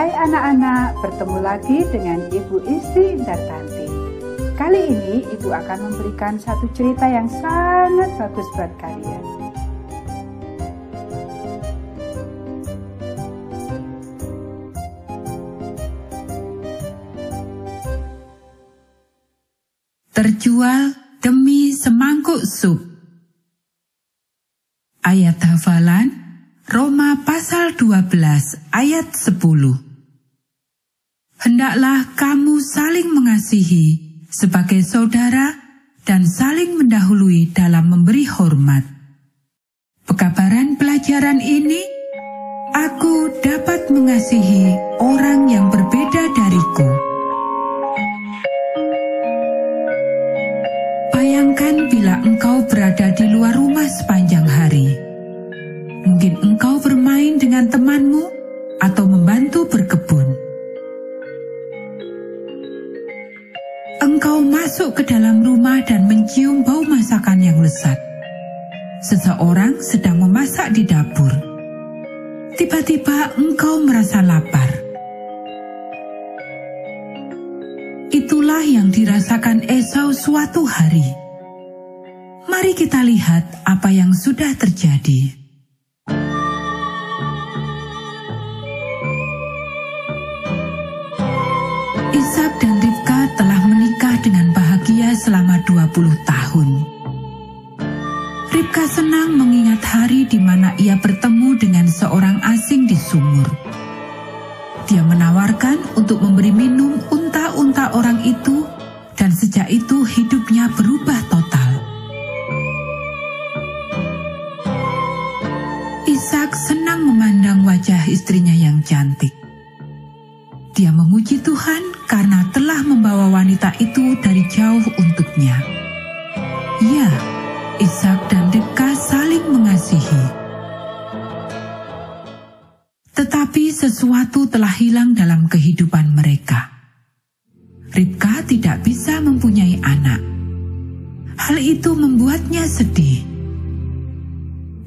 Hai anak-anak, bertemu lagi dengan Ibu Isti Indartanti. Kali ini Ibu akan memberikan satu cerita yang sangat bagus buat kalian. Terjual demi semangkuk sup. Ayat hafalan Roma pasal 12 ayat 10 Hendaklah kamu saling mengasihi sebagai saudara dan saling mendahului dalam memberi hormat. Pekabaran pelajaran ini, aku dapat mengasihi orang yang berbeda dariku. Mencium bau masakan yang lezat. Seseorang sedang memasak di dapur. Tiba-tiba engkau merasa lapar. Itulah yang dirasakan Esau suatu hari. Mari kita lihat apa yang sudah terjadi. Ishak dan Ribka telah menikah dengan bahagia selama 20 tahun. Ribka senang mengingat hari di mana ia bertemu dengan seorang asing di sumur. Dia menawarkan untuk memberi minum unta-unta orang itu dan sejak itu hidupnya berubah total. Ishak senang memandang wajah istrinya yang cantik. Dia memuji Tuhan karena telah membawa wanita itu dari jauh untuknya. Ya, Ishak dan Ribka saling mengasihi. Tetapi sesuatu telah hilang dalam kehidupan mereka. Ribka tidak bisa mempunyai anak. Hal itu membuatnya sedih.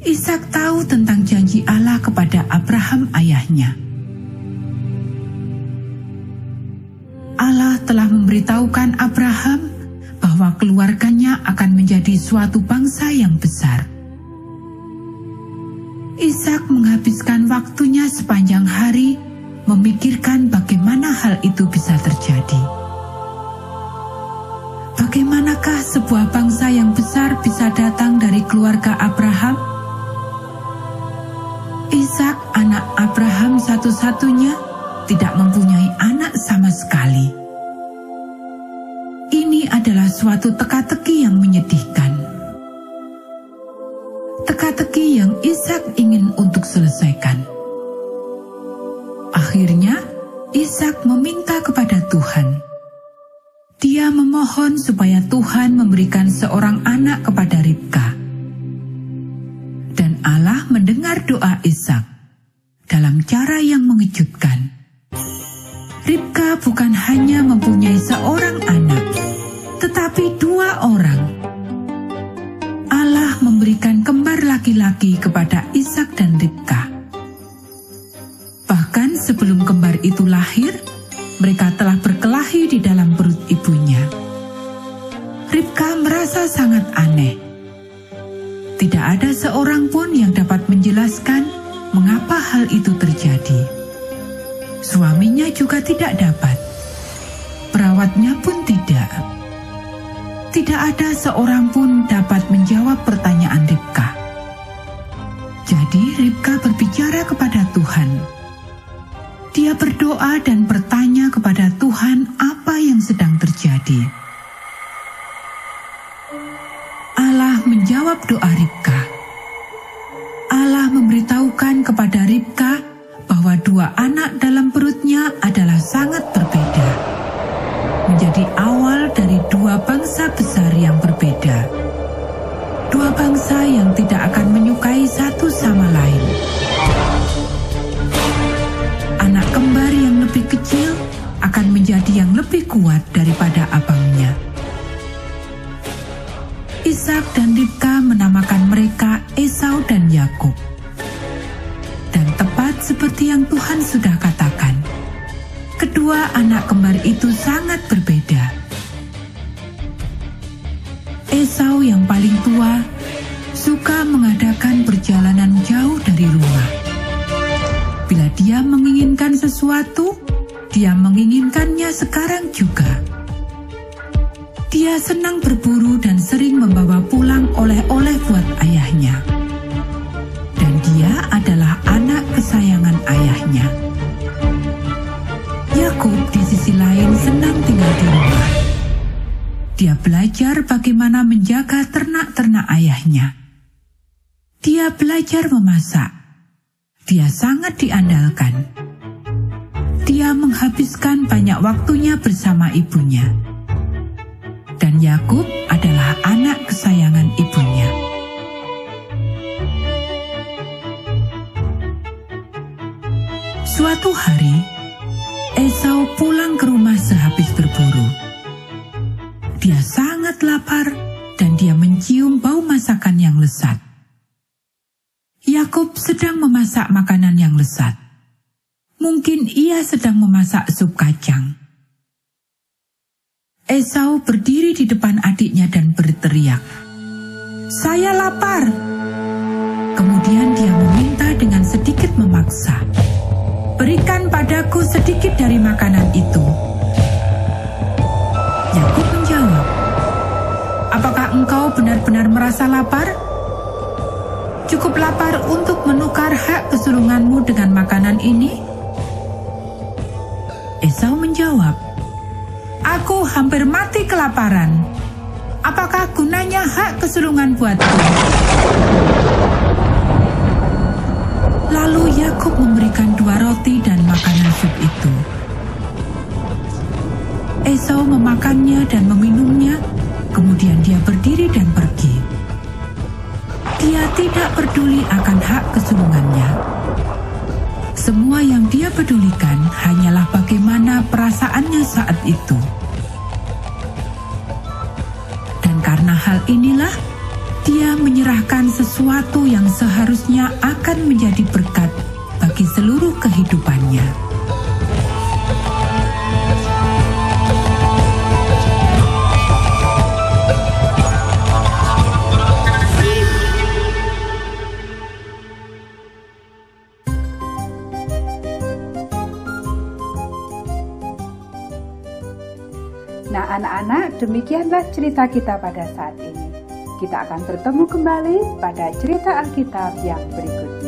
Ishak tahu tentang janji Allah kepada Abraham ayahnya Allah telah memberitahukan Abraham bahwa keluarganya akan menjadi suatu bangsa yang besar. Ishak menghabiskan waktunya sepanjang hari memikirkan bagaimana hal itu bisa terjadi. Bagaimanakah sebuah bangsa yang besar bisa datang dari keluarga Abraham? Ishak, anak Abraham satu-satunya, tidak mempunyai anak sama sekali. Ini adalah suatu teka-teki yang menyedihkan. Teka-teki yang Ishak ingin untuk selesaikan. Akhirnya, Ishak meminta kepada Tuhan. Dia memohon supaya Tuhan memberikan seorang anak kepada Ribka. Dan Allah mendengar doa Ishak dalam cara yang mengejutkan. Ribka bukan hanya mempunyai seorang anak, tetapi dua orang. Allah memberikan kembar laki-laki kepada Ishak dan Ribka. Bahkan sebelum kembar itu lahir, mereka telah berkelahi di dalam perut ibunya. Ribka merasa sangat aneh. Tidak ada seorang pun yang dapat menjelaskan mengapa hal itu terjadi. Suaminya juga tidak dapat. Perawatnya pun tidak. Tidak ada seorang pun dapat menjawab pertanyaan Ribka. Jadi Ribka berbicara kepada Tuhan. Dia berdoa dan bertanya kepada Tuhan apa yang sedang terjadi. Allah menjawab doa Ribka. Allah memberitahukan kepada Ribka bahwa dua anak dalam perutnya adalah sangat berbeda. Menjadi awal dari dua bangsa besar yang berbeda. Dua bangsa yang tidak akan menyukai satu sama lain. Anak kembar yang lebih kecil akan menjadi yang lebih kuat daripada abangnya. Ishak dan Ribka menamakan mereka Esau dan Yakub seperti yang Tuhan sudah katakan, kedua anak kembar itu sangat berbeda. Esau yang paling tua suka mengadakan perjalanan jauh dari rumah. Bila dia menginginkan sesuatu, dia menginginkannya sekarang juga. Dia senang berburu dan sering membawa pulang oleh-oleh buat Dia belajar bagaimana menjaga ternak-ternak ayahnya. Dia belajar memasak. Dia sangat diandalkan. Dia menghabiskan banyak waktunya bersama ibunya dan Yakub adalah anak kesayangan ibunya. Suatu hari, Esau pulang ke rumah sehabis berburu. Lapar dan dia mencium bau masakan yang lezat. Yakub sedang memasak makanan yang lezat. Mungkin ia sedang memasak sup kacang. Esau berdiri di depan adiknya dan berteriak, "Saya lapar!" Kemudian dia meminta dengan sedikit memaksa, "Berikan padaku sedikit dari makanan itu." Yakub menjawab, "Apakah engkau benar-benar merasa lapar? Cukup lapar untuk menukar hak kesulunganmu dengan makanan ini?" Esau menjawab, Aku hampir mati kelaparan. Apakah gunanya hak kesulungan buatku? Lalu Yakub memberikan dua roti dan makanan sup itu. Esau memakannya dan meminumnya, kemudian dia berdiri dan pergi. Dia tidak peduli akan hak kesulungannya. Semua yang dia pedulikan hanyalah bagaimana perasaannya saat itu. Dan karena hal inilah, dia menyerahkan sesuatu yang seharusnya akan menjadi berkat Nah, anak-anak, demikianlah cerita kita pada saat ini. Kita akan bertemu kembali pada cerita Alkitab yang berikutnya.